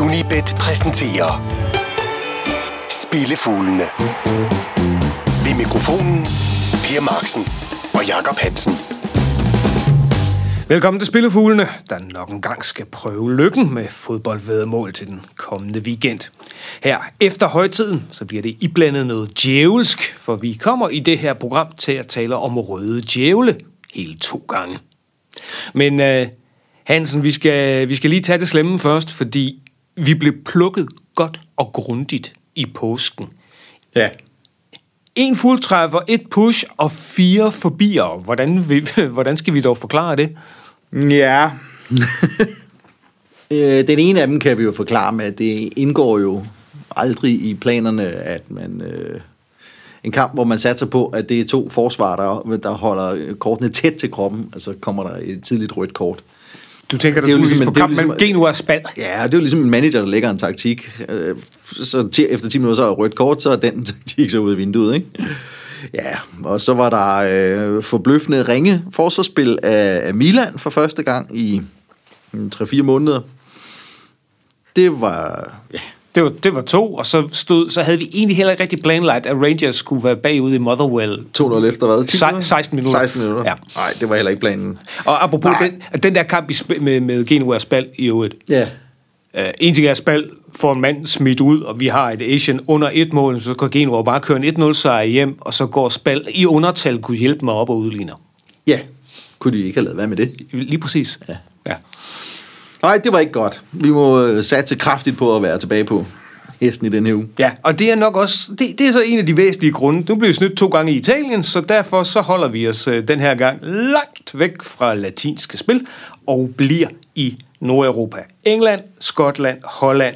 Unibet præsenterer Spillefuglene. Ved mikrofonen Per Marksen og Jakob Hansen. Velkommen til Spillefuglene, der nok en gang skal prøve lykken med fodboldvedmål til den kommende weekend. Her efter højtiden, så bliver det iblandet noget djævelsk, for vi kommer i det her program til at tale om røde djævle hele to gange. Men uh, Hansen, vi skal, vi skal lige tage det slemme først, fordi vi blev plukket godt og grundigt i påsken. Ja. En fuldtræffer, et push og fire forbier. Hvordan, vi, hvordan skal vi dog forklare det? Ja. Øh, Den ene af dem kan vi jo forklare med, at det indgår jo aldrig i planerne, at man... Øh, en kamp, hvor man satser på, at det er to forsvar, der, der holder kortene tæt til kroppen, altså kommer der et tidligt rødt kort. Du tænker, der Det er jo skulle ligesom ligesom, på en- det er jo kamp mellem ligesom- Genua og Spal. Ja, det er jo ligesom en manager, der lægger en taktik. Øh, Så efter 10 minutter, så er der rødt kort, så er den taktik så ud af vinduet, ikke? Ja, og så var der øh, forbløffende ringe forsvarsspil af, af Milan for første gang i mm, 3-4 måneder. Det var... Ja, Det var, det var to, og så, stod, så havde vi egentlig heller ikke rigtig planlagt, at Rangers skulle være bagud i Motherwell. 2-0 efter hvad? 10 Se- minutter? 16 minutter. 16 minutter? Ja. Nej, det var heller ikke planen. Og apropos Nej. den, den der kamp i med, med Genua og Spal i øvrigt. Ja. Uh, en ting er, at Spal får en mand smidt ud, og vi har et Asian under et mål, så kan Genua bare køre en 1-0 sejr hjem, og så går Spal i undertal kunne hjælpe mig op og udligner. Ja. Kunne de ikke have lavet hvad med det? Lige præcis. Ja ja. Nej, det var ikke godt. Vi må øh, satse kraftigt på at være tilbage på hesten i den her uge. Ja, og det er nok også, det, det er så en af de væsentlige grunde. Nu blev vi snydt to gange i Italien, så derfor så holder vi os øh, den her gang langt væk fra latinske spil, og bliver i Nordeuropa. England, Skotland, Holland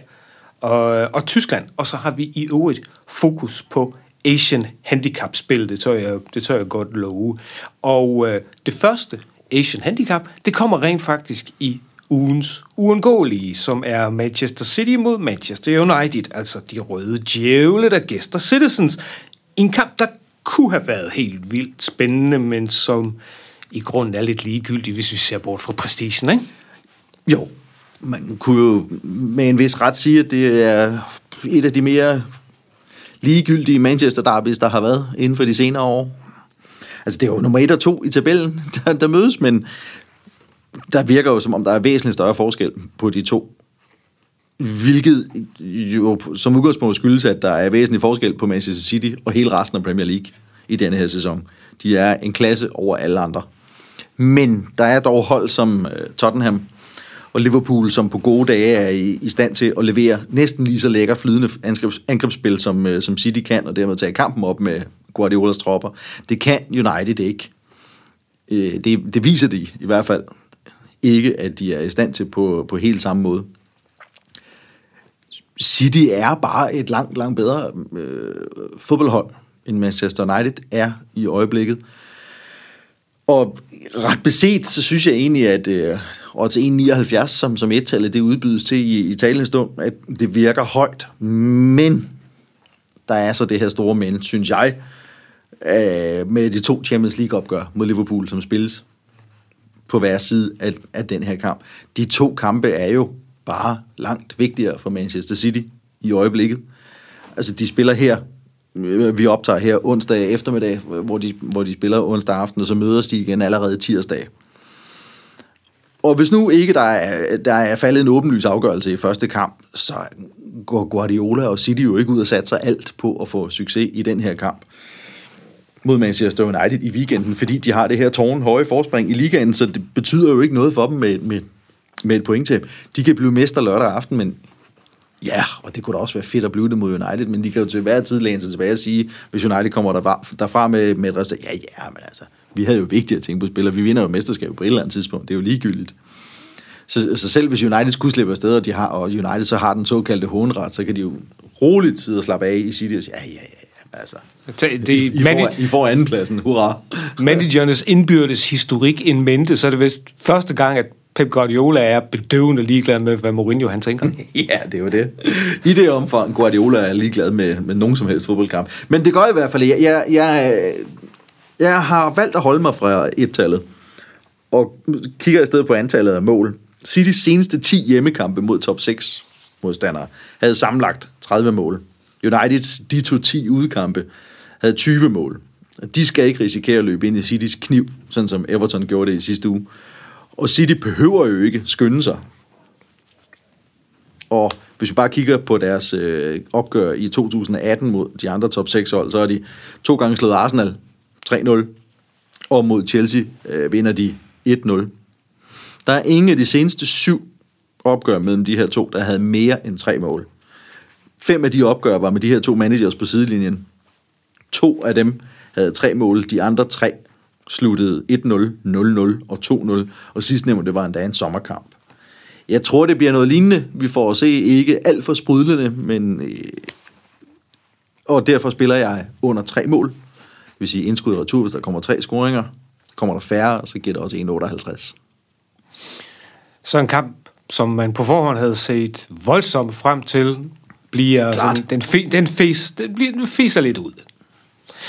og, øh, og Tyskland. Og så har vi i øvrigt fokus på Asian Handicap-spil, det tør jeg, det tør jeg godt love. Og øh, det første Asian Handicap, det kommer rent faktisk i ugens uundgåelige, som er Manchester City mod Manchester United, altså de røde djævle, der gæster Citizens. En kamp, der kunne have været helt vildt spændende, men som i grunden er lidt ligegyldig, hvis vi ser bort fra prestigen, ikke? Jo, man kunne jo med en vis ret sige, at det er et af de mere ligegyldige Manchester derbys, der har været inden for de senere år. Altså, det er jo nummer et og to i tabellen, der, der mødes, men der virker jo, som om der er væsentligt større forskel på de to. Hvilket jo som udgangspunkt skyldes, at der er væsentlig forskel på Manchester City og hele resten af Premier League i denne her sæson. De er en klasse over alle andre. Men der er dog hold som øh, Tottenham og Liverpool, som på gode dage er i, i stand til at levere næsten lige så lækkert flydende angrebs, angrebsspil, som, øh, som City kan, og dermed tage kampen op med Guardiolas tropper. Det kan United ikke. Øh, det, det viser de i hvert fald ikke, at de er i stand til på, på helt samme måde. City er bare et langt, langt bedre øh, fodboldhold, end Manchester United er i øjeblikket. Og ret beset, så synes jeg egentlig, at øh, odds 1,79, som, som et-tallet det udbydes til i, i talende stund, at det virker højt. Men der er så det her store men, synes jeg, øh, med de to Champions League-opgør mod Liverpool, som spilles på hver side af, af den her kamp. De to kampe er jo bare langt vigtigere for Manchester City i øjeblikket. Altså, de spiller her, øh, vi optager her onsdag eftermiddag, hvor de, hvor de spiller onsdag aften, og så mødes de igen allerede tirsdag. Og hvis nu ikke der er, der er faldet en åbenlys afgørelse i første kamp, så går Guardiola og City jo ikke ud og satser alt på at få succes i den her kamp mod Manchester United i weekenden, fordi de har det her tårn høje forspring i ligaen, så det betyder jo ikke noget for dem med, med, med et pointtab. De kan blive mester lørdag aften, men ja, og det kunne da også være fedt at blive det mod United, men de kan jo til hver tid læne sig tilbage og sige, hvis United kommer derfra, derfra med, med et resultat, ja, ja, men altså, vi havde jo vigtigt at tænke på spillere, vi vinder jo mesterskabet på et eller andet tidspunkt, det er jo ligegyldigt. Så, så selv hvis United skulle slippe afsted, og, de har, og United så har den såkaldte hånret, så kan de jo roligt sidde og slappe af i City og sige, ja, ja, ja, altså, Det, det, I, I, får, I får andenpladsen, hurra. managernes indbyrdes historik in mente, så er det vist første gang, at Pep Guardiola er bedøvende ligeglad med, hvad Mourinho han tænker. Ja, det er jo det. I det omfang, Guardiola er ligeglad med, med nogen som helst fodboldkamp. Men det gør i hvert fald, jeg, jeg, jeg, jeg har valgt at holde mig fra et-tallet, og kigger i stedet på antallet af mål. Citys seneste 10 hjemmekampe mod top 6 modstandere, havde sammenlagt 30 mål. Uniteds, de to 10 udkampe, havde 20 mål. De skal ikke risikere at løbe ind i Citys kniv, sådan som Everton gjorde det i sidste uge. Og City behøver jo ikke skynde sig. Og hvis vi bare kigger på deres øh, opgør i 2018 mod de andre top 6 hold, så har de to gange slået Arsenal 3-0, og mod Chelsea øh, vinder de 1-0. Der er ingen af de seneste syv opgør mellem de her to, der havde mere end tre mål. Fem af de opgør var med de her to managers på sidelinjen. To af dem havde tre mål, de andre tre sluttede 1-0, 0-0 og 2-0, og sidstnævnte var endda en sommerkamp. Jeg tror, det bliver noget lignende. Vi får at se ikke alt for sprudlende, men... Øh, og derfor spiller jeg under tre mål. Det vil sige indskud og retur, hvis der kommer tre scoringer. Kommer der færre, så giver det også 1,58. Så en kamp, som man på forhånd havde set voldsomt frem til, bliver sådan, den, fe, den, fes, den, bliver, den feser lidt ud.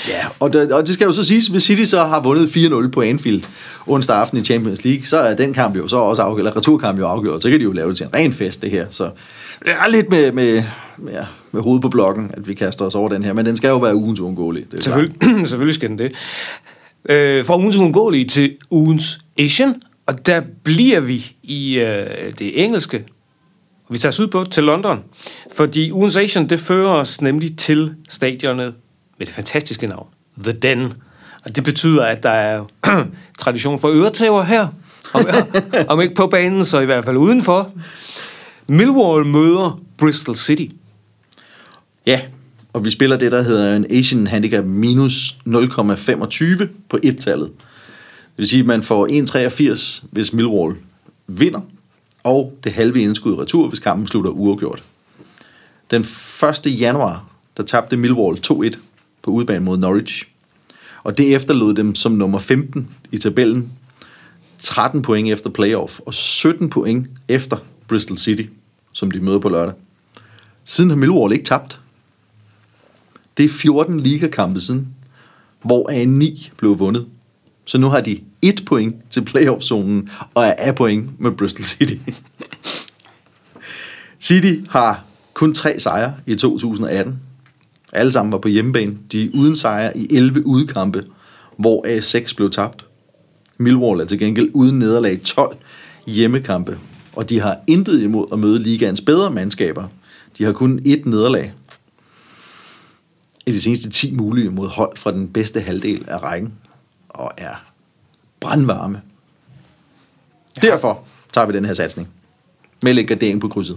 Ja, og det, og det skal jo så siges, hvis City så har vundet 4-0 på Anfield onsdag aften i Champions League, så er den kamp jo så også afgjort, eller returkamp jo afgjort, så kan de jo lave det til en ren fest, det her. Så det er lidt med, med, med, med hovedet på blokken, at vi kaster os over den her, men den skal jo være ugens uundgåelig. Det er Selvfølgelig, selvfølgelig skal den det. Øh, fra ugens uundgåelige til ugens Asian, og der bliver vi i øh, det engelske. Vi tager os ud på til London, fordi ugens Asian, det fører os nemlig til stadionet med det fantastiske navn, The Den. Og det betyder, at der er tradition for øretæver her, om, om ikke på banen, så i hvert fald udenfor. Millwall møder Bristol City. Ja, og vi spiller det, der hedder en Asian Handicap minus 0,25 på et-tallet. Det vil sige, at man får 1,83, hvis Millwall vinder, og det halve indskud retur, hvis kampen slutter uafgjort. Den 1. januar, der tabte Millwall 2-1 på udebane mod Norwich. Og det efterlod dem som nummer 15 i tabellen. 13 point efter playoff, og 17 point efter Bristol City, som de møder på lørdag. Siden har Millwall ikke tabt. Det er 14 ligakampe siden, hvor a 9 blev vundet. Så nu har de point til playoff-zonen, og er af point med Bristol City. City har kun tre sejre i 2018, alle sammen var på hjemmebane. De er uden sejre i 11 udkampe, hvor A6 blev tabt. Millwall er til gengæld uden nederlag i 12 hjemmekampe, og de har intet imod at møde ligaens bedre mandskaber. De har kun ét nederlag i de seneste 10 mulige mod hold fra den bedste halvdel af rækken, og er brandvarme. Derfor tager vi den her satsning. Med lidt gardering på krydset.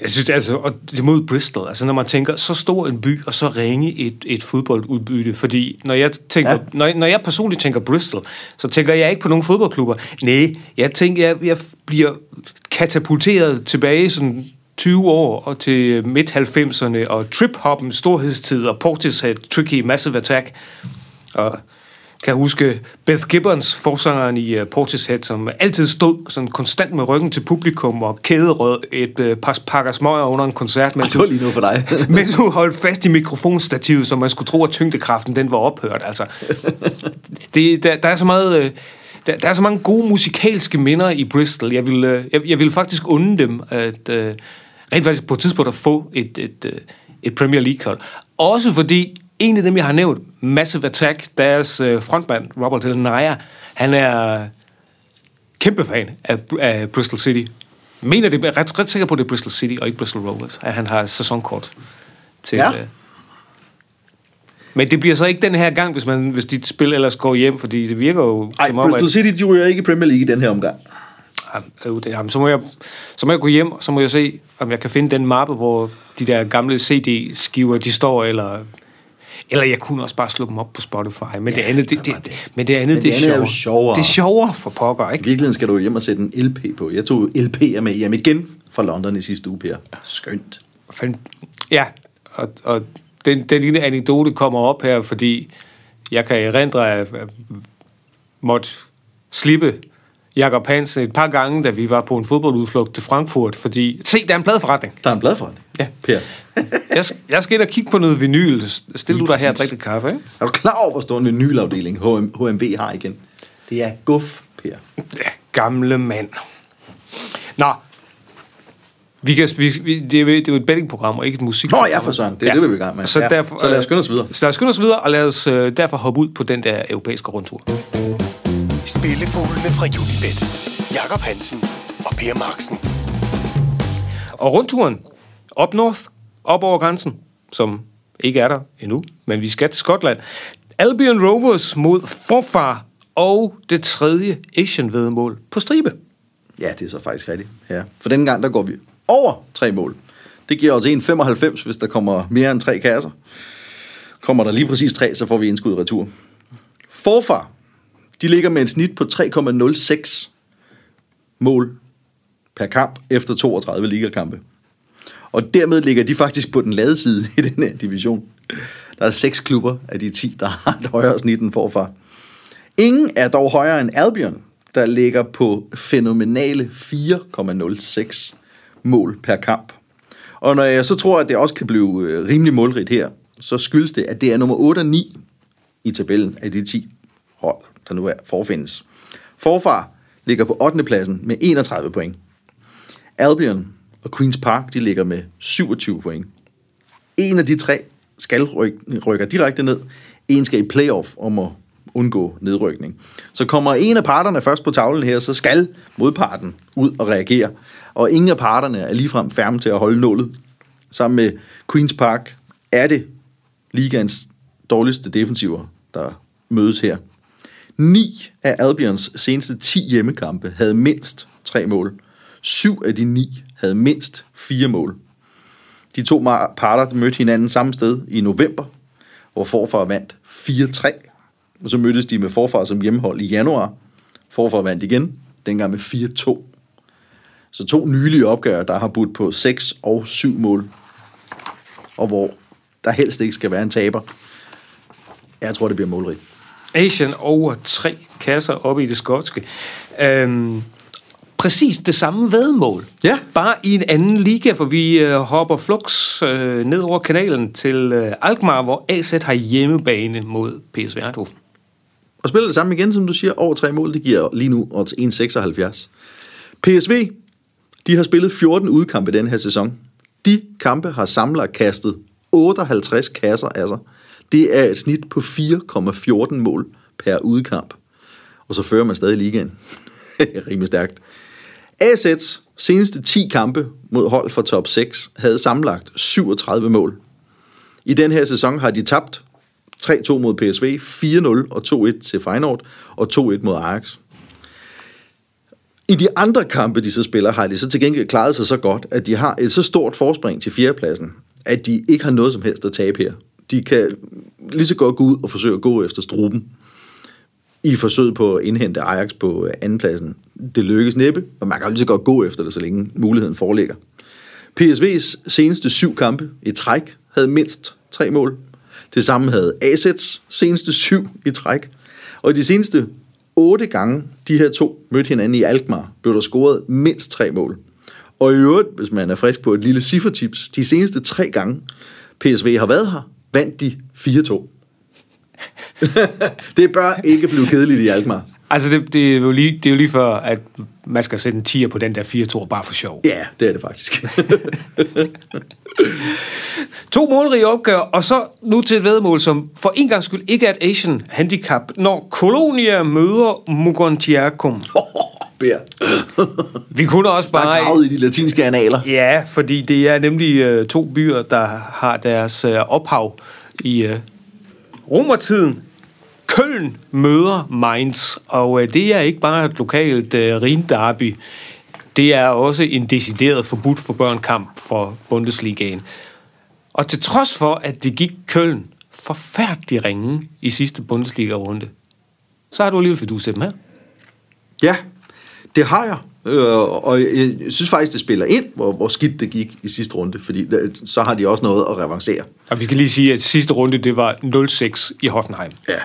Jeg synes altså, og det mod Bristol, altså når man tænker, så stor en by, og så ringe et, et fodboldudbytte, fordi når jeg, tænker, ja. når, når jeg personligt tænker Bristol, så tænker jeg ikke på nogen fodboldklubber. Nej, jeg tænker, jeg, jeg bliver katapulteret tilbage sådan 20 år og til midt-90'erne, og trip-hoppen, storhedstid, og Portishead, Tricky, Massive Attack, og kan huske Beth Gibbons, forsangeren i uh, Portishead, som altid stod sådan konstant med ryggen til publikum og kæderød et uh, par pakker smøger under en koncert. Mens det var lige noget for dig. mens hun holdt fast i mikrofonstativet, så man skulle tro, at tyngdekraften den var ophørt. Altså, det, der, der er så meget... Uh, der, der er så mange gode musikalske minder i Bristol. Jeg vil, jeg, jeg vil faktisk unde dem at rent faktisk på et tidspunkt at få et, et, et, et Premier League-hold. Også fordi en af dem, jeg har nævnt, Massive Attack, deres øh, frontmand, Robert Del Naya, han er kæmpe fan af, af Bristol City. Mener det, er ret, ret sikker på, at det er Bristol City og ikke Bristol Rovers, at han har sæsonkort til... Ja. Øh, men det bliver så ikke den her gang, hvis, man, hvis dit spil ellers går hjem, fordi det virker jo... Nej, Bristol City, de ryger ikke i Premier League i den her omgang. Jamen, så, må jeg, så må jeg gå hjem, og så må jeg se, om jeg kan finde den mappe, hvor de der gamle CD-skiver, de står, eller eller jeg kunne også bare slå dem op på Spotify. Men ja, det andet, det, det, det, men det andet, men det, det, er, er jo sjovere. Det er sjovere for pokker, ikke? I virkeligheden skal du hjem og sætte en LP på. Jeg tog LP'er med hjem igen fra London i sidste uge, Per. Skønt. Ja, og, og den, den lille anekdote kommer op her, fordi jeg kan erindre, at jeg måtte slippe Jakob Hansen et par gange, da vi var på en fodboldudflugt til Frankfurt, fordi... Se, der er en pladeforretning. Der er en pladeforretning? Ja. Per. jeg, skal, jeg skal ind og kigge på noget vinyl. Stil du dig her og drikke kaffe, ikke? Er du klar over, hvor stor en vinylafdeling HM, HMV har igen? Det er guf, Per. Ja, gamle mand. Nå, Vi kan, vi, vi, det, er, det er jo et bettingprogram, og ikke et musik. Nå ja, for søren. Det er det, vi vil i gang med. Så, Ja. derfor, Så lad os skynde os videre. Så lad os skynde os videre, og lad os øh, derfor hoppe ud på den der europæiske rundtur. Spillefuglene fra Unibet. Jakob Hansen og Per Marksen. Og rundturen, op north, op over grænsen, som ikke er der endnu, men vi skal til Skotland. Albion Rovers mod Forfar og det tredje Asian-vedmål på stribe. Ja, det er så faktisk rigtigt. Ja. For denne gang, der går vi over tre mål. Det giver os 1,95, hvis der kommer mere end tre kasser. Kommer der lige præcis tre, så får vi indskud retur. Forfar, de ligger med en snit på 3,06 mål per kamp efter 32 ligakampe. Og dermed ligger de faktisk på den lade side i den her division. Der er seks klubber af de 10, der har et højere snit end forfra. Ingen er dog højere end Albion, der ligger på fænomenale 4,06 mål per kamp. Og når jeg så tror, at det også kan blive øh, rimelig målrigt her, så skyldes det, at det er nummer 8 og 9 i tabellen af de 10 hold, der nu er forfindes. Forfar ligger på 8. pladsen med 31 point. Albion og Queen's Park, de ligger med 27 point. En af de tre skal rykke, rykker direkte ned. En skal i playoff om at undgå nedrykning. Så kommer en af parterne først på tavlen her, så skal modparten ud og reagere. Og ingen af parterne er ligefrem færme til at holde nålet. Sammen med Queen's Park er det ligaens dårligste defensiver, der mødes her. Ni af Albions seneste 10 hjemmekampe havde mindst tre mål. Syv af de ni havde mindst fire mål. De to parter mødte hinanden samme sted i november, hvor forfar vandt 4-3. Og så mødtes de med forfar som hjemmehold i januar. Forfar vandt igen, dengang med 4-2. Så to nylige opgør, der har budt på 6 og 7 mål. Og hvor der helst ikke skal være en taber. Jeg tror, det bliver målrigt. Asian over tre kasser oppe i det skotske. Øhm, præcis det samme vedmål. Ja. Bare i en anden liga, for vi øh, hopper flux øh, ned over kanalen til øh, Alkmaar, hvor AZ har hjemmebane mod PSV Eindhoven. Og spiller det samme igen, som du siger, over tre mål, det giver lige nu odds 1,76. PSV, de har spillet 14 udkampe den her sæson. De kampe har samlet kastet 58 kasser af sig. Det er et snit på 4,14 mål per udkamp. Og så fører man stadig ligaen. Rimelig stærkt. AZ's seneste 10 kampe mod hold fra top 6 havde sammenlagt 37 mål. I den her sæson har de tabt 3-2 mod PSV, 4-0 og 2-1 til Feyenoord og 2-1 mod Ajax. I de andre kampe, de så spiller, har de så til gengæld klaret sig så godt, at de har et så stort forspring til fjerdepladsen, at de ikke har noget som helst at tabe her. De kan lige så godt gå ud og forsøge at gå efter struben i forsøget på at indhente Ajax på øh, andenpladsen. Det lykkes næppe, og man kan jo lige så godt gå efter det, så længe muligheden foreligger. PSV's seneste syv kampe i træk havde mindst tre mål. Det samme havde AZ's seneste syv i træk. Og de seneste otte gange, de her to mødte hinanden i Alkmaar, blev der scoret mindst tre mål. Og i øvrigt, hvis man er frisk på et lille ciffertips, de seneste tre gange PSV har været her, vandt de 4-2. det bør ikke blive kedeligt i Alkmaar. Altså, det, det, er jo lige, det er jo lige før, at man skal sætte en tier på den der 4-2 bare for sjov. Ja, det er det faktisk. To målrige opgør, og så nu til et vedmål, som for en gang skyld ikke er et Asian handicap, når Colonia møder Mugontiacum. Bær. Vi kunne også Bare bare... gravet i de latinske analer. Ja, fordi det er nemlig øh, to byer, der har deres øh, ophav i øh, romertiden. Køln møder Mainz, og øh, det er ikke bare et lokalt øh, rinderby. Det er også en decideret forbudt for børnkamp for Bundesligaen. Og til trods for, at det gik Køln forfærdelig ringe i sidste Bundesliga-runde, så har du alligevel fidus til dem her. Ja, det har jeg. Øh, og jeg synes faktisk, det spiller ind, hvor, hvor skidt det gik i sidste runde, fordi der, så har de også noget at revancere. Og vi skal lige sige, at sidste runde, det var 0-6 i Hoffenheim. Ja.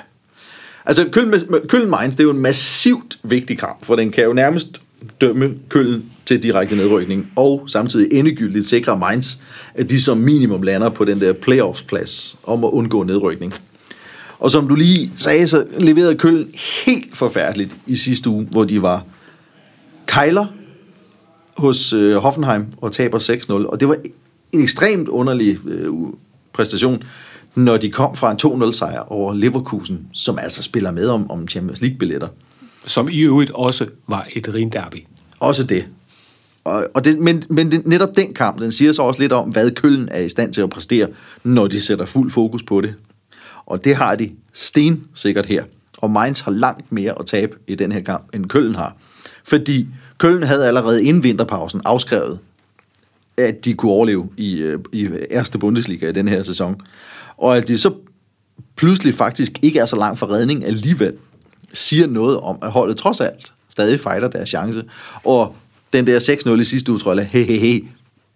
Altså, Køln, Køln Mainz, det er jo en massivt vigtig kamp, for den kan jo nærmest dømme Køln til direkte nedrykning, og samtidig endegyldigt sikre Mainz, at de som minimum lander på den der playoffs-plads om at undgå nedrykning. Og som du lige sagde, så leverede Køln helt forfærdeligt i sidste uge, hvor de var kejler hos øh, Hoffenheim og taber 6-0. Og det var en ekstremt underlig øh, præstation, når de kom fra en 2-0 sejr over Leverkusen, som altså spiller med om, om Champions League-billetter. Som i øvrigt også var et rinderby. Også det. Og, og det men men det, netop den kamp, den siger så også lidt om, hvad Køln er i stand til at præstere, når de sætter fuld fokus på det. Og det har de sten sikkert her. Og Mainz har langt mere at tabe i den her kamp, end Køln har. Fordi Køln havde allerede inden vinterpausen afskrevet, at de kunne overleve i, øh, i Erste Bundesliga i den her sæson. Og at de så pludselig faktisk ikke er så langt fra redning alligevel, siger noget om, at holdet trods alt stadig fejler deres chance. Og den der 6-0 i sidste uge, tror jeg, hey, hey, hey,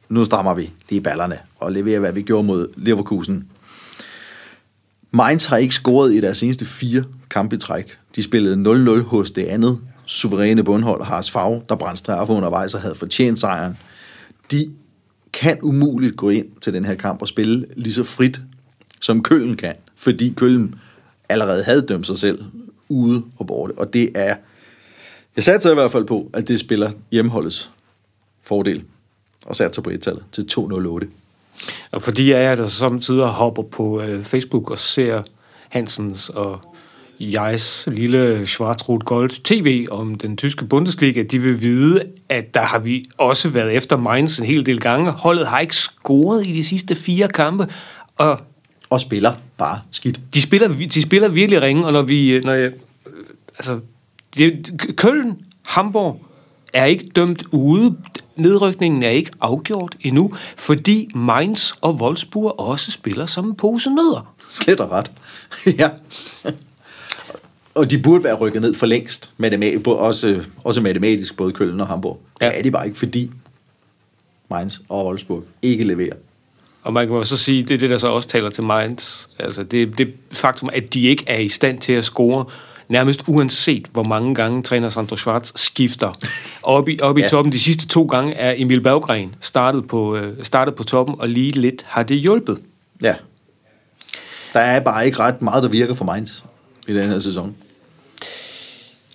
nu strammer vi lige ballerne og leverer, hvad vi gjorde mod Leverkusen. Mainz har ikke scoret i deres seneste fire kampe i træk. De spillede 0-0 hos det andet suveræne bundhold, Haas Favre, der brændte straffe undervejs og havde fortjent sejren. De kan umuligt gå ind til den her kamp og spille lige så frit, som Køln kan, fordi Køln allerede havde dømt sig selv ude og borte, og det er jeg satte i hvert fald på, at det spiller hjemmeholdets fordel, og satte på et-tallet til 208. Og fordi jeg er der samtidig hopper på øh, Facebook og ser Hansens og jegs lille Schwarzrot Gold TV om den tyske Bundesliga, de vil vide, at der har vi også været efter Mainz en hel del gange. Holdet har ikke scoret i de sidste fire kampe, og og spiller bare skidt. de spiller, de spiller virkelig ringe, og når vi, når jeg, øh, altså, det, Køln, Hamburg er ikke dømt ude. Nedrykningen er ikke afgjort endnu, fordi Mainz og Wolfsburg også spiller som en pose nødder. Slet og ret. ja. Og de burde være rykket ned for længst, matematisk, også, også matematisk, både Køln og Hamburg. Ja. Det er de bare ikke, fordi Mainz og Wolfsburg ikke leverer. Og man kan jo så sige, det er det, der så også taler til Mainz. Altså det, det faktum, at de ikke er i stand til at score, nærmest uanset hvor mange gange træner Sandro Schwarz skifter. Oppe i, op i ja. toppen de sidste to gange er Emil Berggren startet på, øh, startet på toppen, og lige lidt har det hjulpet. Ja. Der er bare ikke ret meget, der virker for Mainz i den her sæson.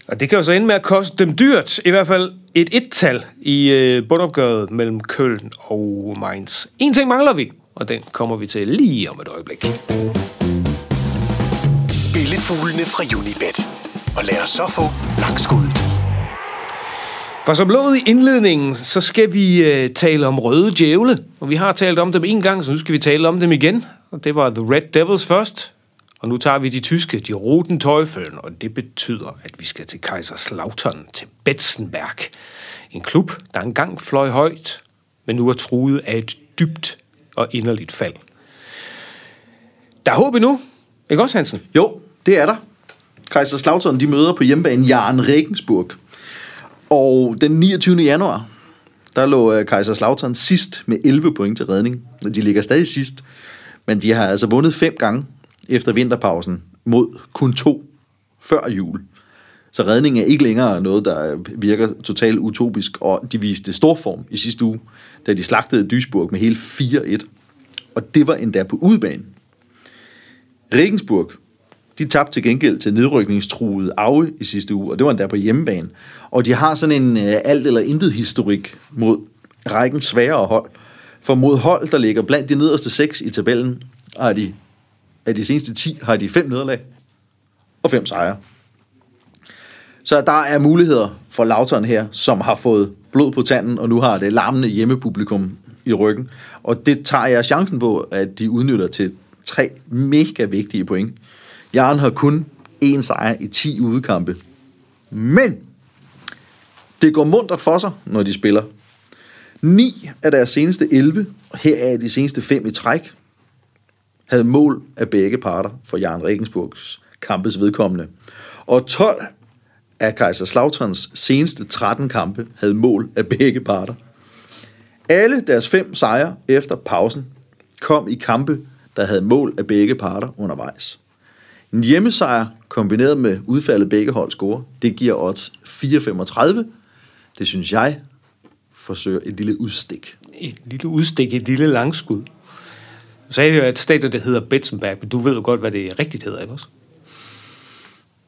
Og det kan jo så ende med at koste dem dyrt, i hvert fald et et-tal i øh, bundopgøret mellem Køln og Mainz. En ting mangler vi, og den kommer vi til lige om et øjeblik. Spillefuglene fra Unibet. Og lad os så få langskuddet. For som lovet i indledningen, så skal vi øh, tale om røde djævle. Og vi har talt om dem en gang, så nu skal vi tale om dem igen. Og det var The Red Devils først. Og nu tager vi de tyske, de Roten Teufeln, og det betyder, at vi skal til Kaiserslautern, til Betzenberg. En klub, der engang fløj højt, men nu er truet af et dybt og inderligt fald. Der er håb endnu, ikke også Hansen? Jo, det er der. Kaiserslautern, de møder på hjemmebane Jaren Regensburg. Og den 29. januar, der lå øh, Kaiserslautern sidst med 11 point til redning. De ligger stadig sidst, men de har altså vundet fem gange efter vinterpausen mod kun to før jul. Så redning er ikke længere noget, der virker totalt utopisk, og de viste stor form i sidste uge, da de slagtede Duisburg med hele 4-1. Og det var endda på udebane. Regensburg, de tabte til gengæld til nedrykningstruede Aue i sidste uge, og det var endda på hjemmebane. Og de har sådan en øh, alt eller intet historik mod rækken sværere hold. For mod hold, der ligger blandt de nederste seks i tabellen, har de, af de seneste 10 har de fem nederlag og fem sejre. Så der er muligheder for Lautern her, som har fået blod på tanden, og nu har det larmende hjemmepublikum i ryggen. Og det tager jeg chancen på, at de udnytter til tre mega vigtige point. Jaren har kun én sejr i 10 udekampe. Men det går muntert for sig, når de spiller. 9 af deres seneste 11, og her er de seneste 5 i træk, havde mål af begge parter for Jan Regensburgs kampes vedkommende. Og 12 af Kaiserslauterns seneste 13 kampe havde mål af begge parter. Alle deres fem sejre efter pausen kom i kampe, der havde mål af begge parter undervejs. En hjemmesejr kombineret med udfaldet begge hold score, det giver odds 4,35. Det synes jeg forsøger et lille udstik. Et lille udstik, et lille langskud. Så sagde jo, at stadion, det hedder Betzenberg, men du ved jo godt, hvad det rigtigt hedder, ikke også?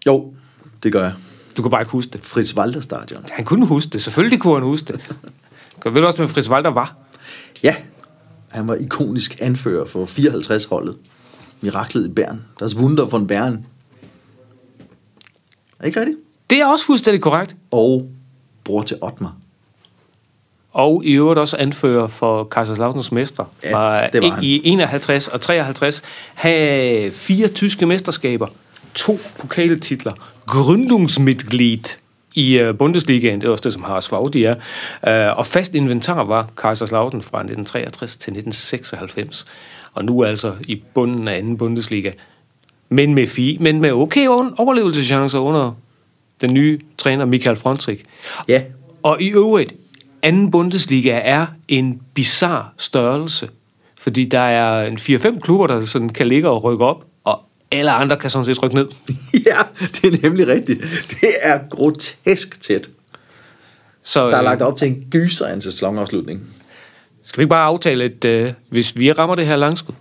Jo, det gør jeg. Du kan bare ikke huske det. Fritz Walter Stadion. Han kunne huske det. Selvfølgelig kunne han huske det. Ved du også, hvem Fritz Walter var? Ja, han var ikonisk anfører for 54-holdet. Miraklet i Bern. Das Wunder von Bern. Er ikke rigtigt? Det er også fuldstændig korrekt. Og bror til Otmar. Og i øvrigt også anfører for Kaiserslautens mestre Ja, fra det var han. i 51 og 53. Have fire tyske mesterskaber, to pokaltitler, Gründungsmitglied i uh, Bundesligaen, det er også det, som Haras Faudi er, uh, og fast inventar var Kaiserslautern fra 1963 til 1996, og nu altså i bunden af anden Bundesliga. Men med, fi, men med okay overlevelseschancer under den nye træner Michael Frontrich. Ja, Og i øvrigt, anden Bundesliga er en bizarre størrelse, fordi der er en 4-5 klubber, der sådan kan ligge og rykke op, alle andre kan sådan set rykke ned. ja, det er nemlig rigtigt. Det er grotesk tæt. Så Der er øh, lagt op til en gyser af en sæsonafslutning. skal vi ikke bare aftale, at øh, hvis vi rammer det her langskud,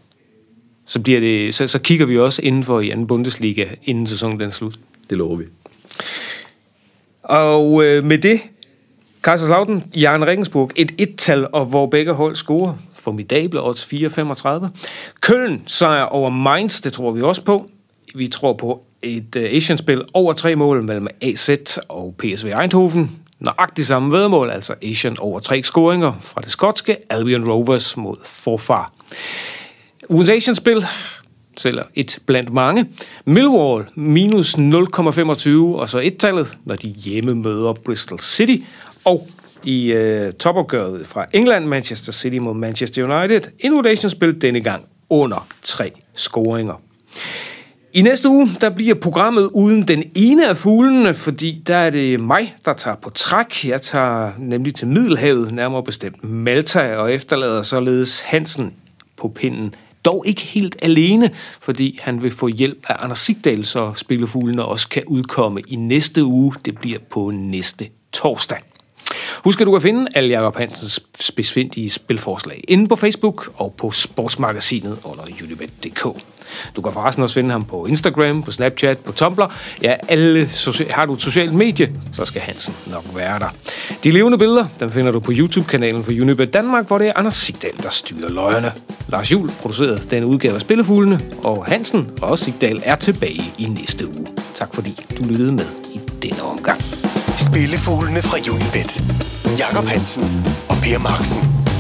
så, bliver det, så, så kigger vi også indenfor i anden Bundesliga, inden sæsonen den slut. Det lover vi. Og øh, med det, Kaiserslautern, Jan Regensburg, et et-tal, og hvor begge hold scorer. Formidable odds 4,35. Køln sejr over Mainz, det tror vi også på. Vi tror på et uh, Asian-spil over tre mål mellem AZ og PSV Eindhoven. Nøjagtigt samme vedmål, altså Asian over tre scoringer fra det skotske Albion Rovers mod Forfar. Ugens Asian-spil, selv et blandt mange. Millwall minus 0,25, og så et-tallet, når de hjemme møder Bristol City. Og i øh, topopgøret fra England, Manchester City mod Manchester United, Innovation-spil denne gang under tre scoringer. I næste uge, der bliver programmet uden den ene af fuglene, fordi der er det mig, der tager på træk. Jeg tager nemlig til Middelhavet, nærmere bestemt Malta, og efterlader således Hansen på pinden. Dog ikke helt alene, fordi han vil få hjælp af Anders Sigdal, så Spillefuglene også kan udkomme i næste uge. Det bliver på næste torsdag. Husk, at du kan finde alle Jacob Hansens besvindige spilforslag inde på Facebook og på Sportsmagasinet under unibet.dk. Du kan forresten også finde ham på Instagram, på Snapchat, på Tumblr. Ja, alle socia- har du et socialt medie, så skal Hansen nok være der. De levende billeder, dem finder du på YouTube-kanalen for Unibet Danmark, hvor det er Anders Sigdal, der styrer løjerne. Lars Jul producerede den udgave af Spillefuglene, og Hansen og Sigdal er tilbage i næste uge. Tak fordi du lyttede med i denne omgang. Spillefuglene fra Unibet. Jakob Hansen og Per Marksen.